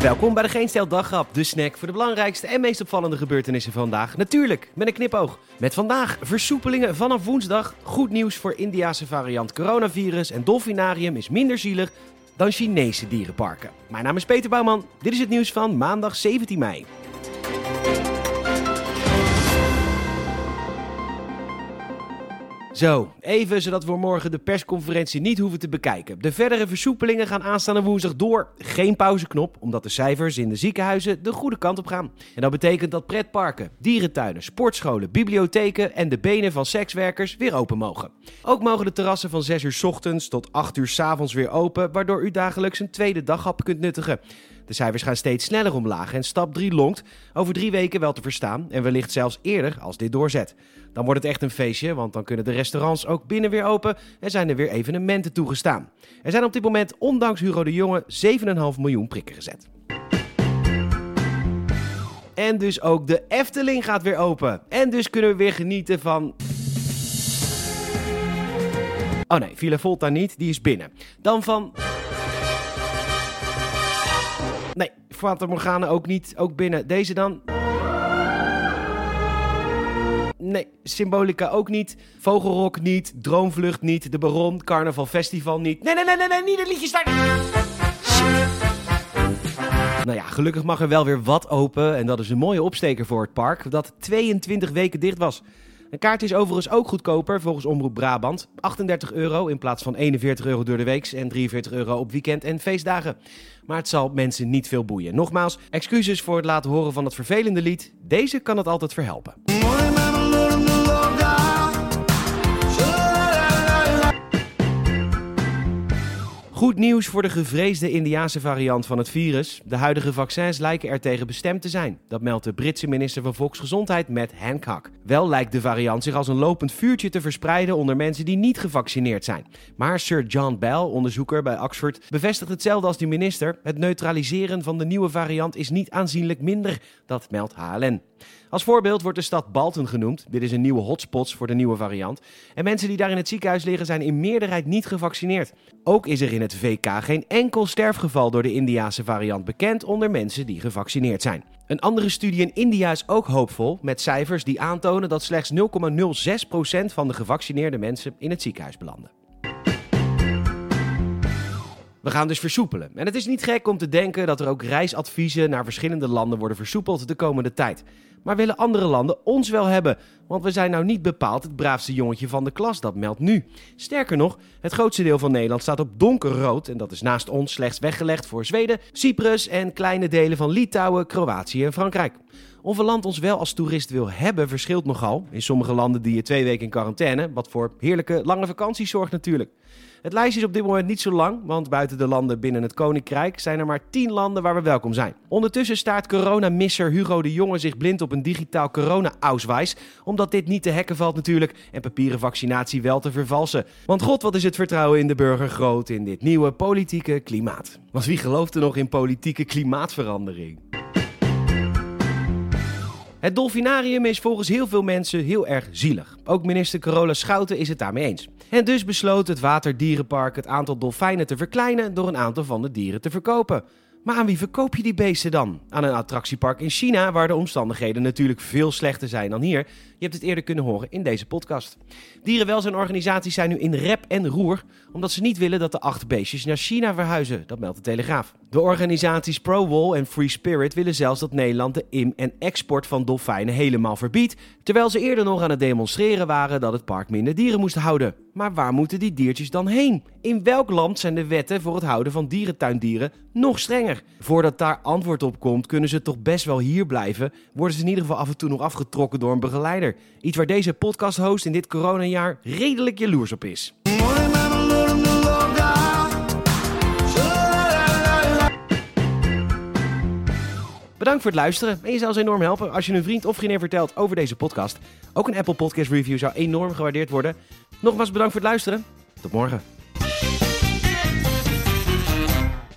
Welkom bij de Geen Stel Daggrap, de snack voor de belangrijkste en meest opvallende gebeurtenissen vandaag. Natuurlijk, met een knipoog. Met vandaag versoepelingen vanaf woensdag. Goed nieuws voor Indiase variant coronavirus en Dolfinarium is minder zielig dan Chinese dierenparken. Mijn naam is Peter Bouwman. Dit is het nieuws van maandag 17 mei. Zo, even zodat we morgen de persconferentie niet hoeven te bekijken. De verdere versoepelingen gaan aanstaande woensdag door. Geen pauzeknop, omdat de cijfers in de ziekenhuizen de goede kant op gaan. En dat betekent dat pretparken, dierentuinen, sportscholen, bibliotheken en de benen van sekswerkers weer open mogen. Ook mogen de terrassen van 6 uur ochtends tot 8 uur 's avonds weer open, waardoor u dagelijks een tweede daghap kunt nuttigen. De cijfers gaan steeds sneller omlaag en stap 3 longt over drie weken wel te verstaan en wellicht zelfs eerder als dit doorzet. Dan wordt het echt een feestje, want dan kunnen de restaurants ook binnen weer open en zijn er weer evenementen toegestaan. Er zijn op dit moment, ondanks Hugo de Jonge, 7,5 miljoen prikken gezet. En dus ook de Efteling gaat weer open. En dus kunnen we weer genieten van Oh nee, Villa Volta niet, die is binnen. Dan van... Fata Morgana ook niet, ook binnen. Deze dan... Nee, Symbolica ook niet. Vogelrok niet. Droomvlucht niet. De Baron, Carnaval Festival niet. Nee, nee, nee, nee, nee niet het liedje starten. Nou ja, gelukkig mag er wel weer wat open. En dat is een mooie opsteker voor het park, dat 22 weken dicht was. Een kaart is overigens ook goedkoper volgens Omroep Brabant. 38 euro in plaats van 41 euro door de week en 43 euro op weekend en feestdagen. Maar het zal mensen niet veel boeien. Nogmaals, excuses voor het laten horen van het vervelende lied. Deze kan het altijd verhelpen. Goed nieuws voor de gevreesde Indiaanse variant van het virus. De huidige vaccins lijken er tegen bestemd te zijn. Dat meldt de Britse minister van Volksgezondheid Matt Hancock. Wel lijkt de variant zich als een lopend vuurtje te verspreiden onder mensen die niet gevaccineerd zijn. Maar Sir John Bell, onderzoeker bij Oxford, bevestigt hetzelfde als de minister. Het neutraliseren van de nieuwe variant is niet aanzienlijk minder. Dat meldt HLN. Als voorbeeld wordt de stad Balten genoemd. Dit is een nieuwe hotspot voor de nieuwe variant. En mensen die daar in het ziekenhuis liggen zijn in meerderheid niet gevaccineerd. Ook is er in het VK geen enkel sterfgeval door de Indiase variant bekend onder mensen die gevaccineerd zijn. Een andere studie in India is ook hoopvol, met cijfers die aantonen dat slechts 0,06% van de gevaccineerde mensen in het ziekenhuis belanden. We gaan dus versoepelen. En het is niet gek om te denken dat er ook reisadviezen naar verschillende landen worden versoepeld de komende tijd. Maar willen andere landen ons wel hebben? Want we zijn nou niet bepaald het braafste jongetje van de klas, dat meldt nu. Sterker nog, het grootste deel van Nederland staat op donkerrood. En dat is naast ons slechts weggelegd voor Zweden, Cyprus en kleine delen van Litouwen, Kroatië en Frankrijk. Of een land ons wel als toerist wil hebben, verschilt nogal. In sommige landen die je twee weken in quarantaine, wat voor heerlijke lange vakanties zorgt natuurlijk. Het lijstje is op dit moment niet zo lang, want buiten de landen binnen het Koninkrijk zijn er maar 10 landen waar we welkom zijn. Ondertussen staart coronamisser Hugo de Jonge zich blind op een digitaal corona-ausweis, omdat dit niet te hacken valt natuurlijk en papieren vaccinatie wel te vervalsen. Want god, wat is het vertrouwen in de burger groot in dit nieuwe politieke klimaat. Want wie gelooft er nog in politieke klimaatverandering? Het dolfinarium is volgens heel veel mensen heel erg zielig. Ook minister Carola Schouten is het daarmee eens. En dus besloot het Waterdierenpark het aantal dolfijnen te verkleinen door een aantal van de dieren te verkopen. Maar aan wie verkoop je die beesten dan? Aan een attractiepark in China, waar de omstandigheden natuurlijk veel slechter zijn dan hier. Je hebt het eerder kunnen horen in deze podcast. Dierenwelzijnorganisaties zijn nu in rep en roer, omdat ze niet willen dat de acht beestjes naar China verhuizen. Dat meldt de Telegraaf. De organisaties ProWall en Free Spirit willen zelfs dat Nederland de im- en export van dolfijnen helemaal verbiedt, terwijl ze eerder nog aan het demonstreren waren dat het park minder dieren moest houden. Maar waar moeten die diertjes dan heen? In welk land zijn de wetten voor het houden van dierentuindieren nog strenger? Voordat daar antwoord op komt, kunnen ze toch best wel hier blijven, worden ze in ieder geval af en toe nog afgetrokken door een begeleider. Iets waar deze podcast-host in dit coronajaar redelijk jaloers op is. Bedankt voor het luisteren. En je zou ons enorm helpen als je een vriend of vriendin vertelt over deze podcast. Ook een Apple Podcast review zou enorm gewaardeerd worden. Nogmaals bedankt voor het luisteren. Tot morgen.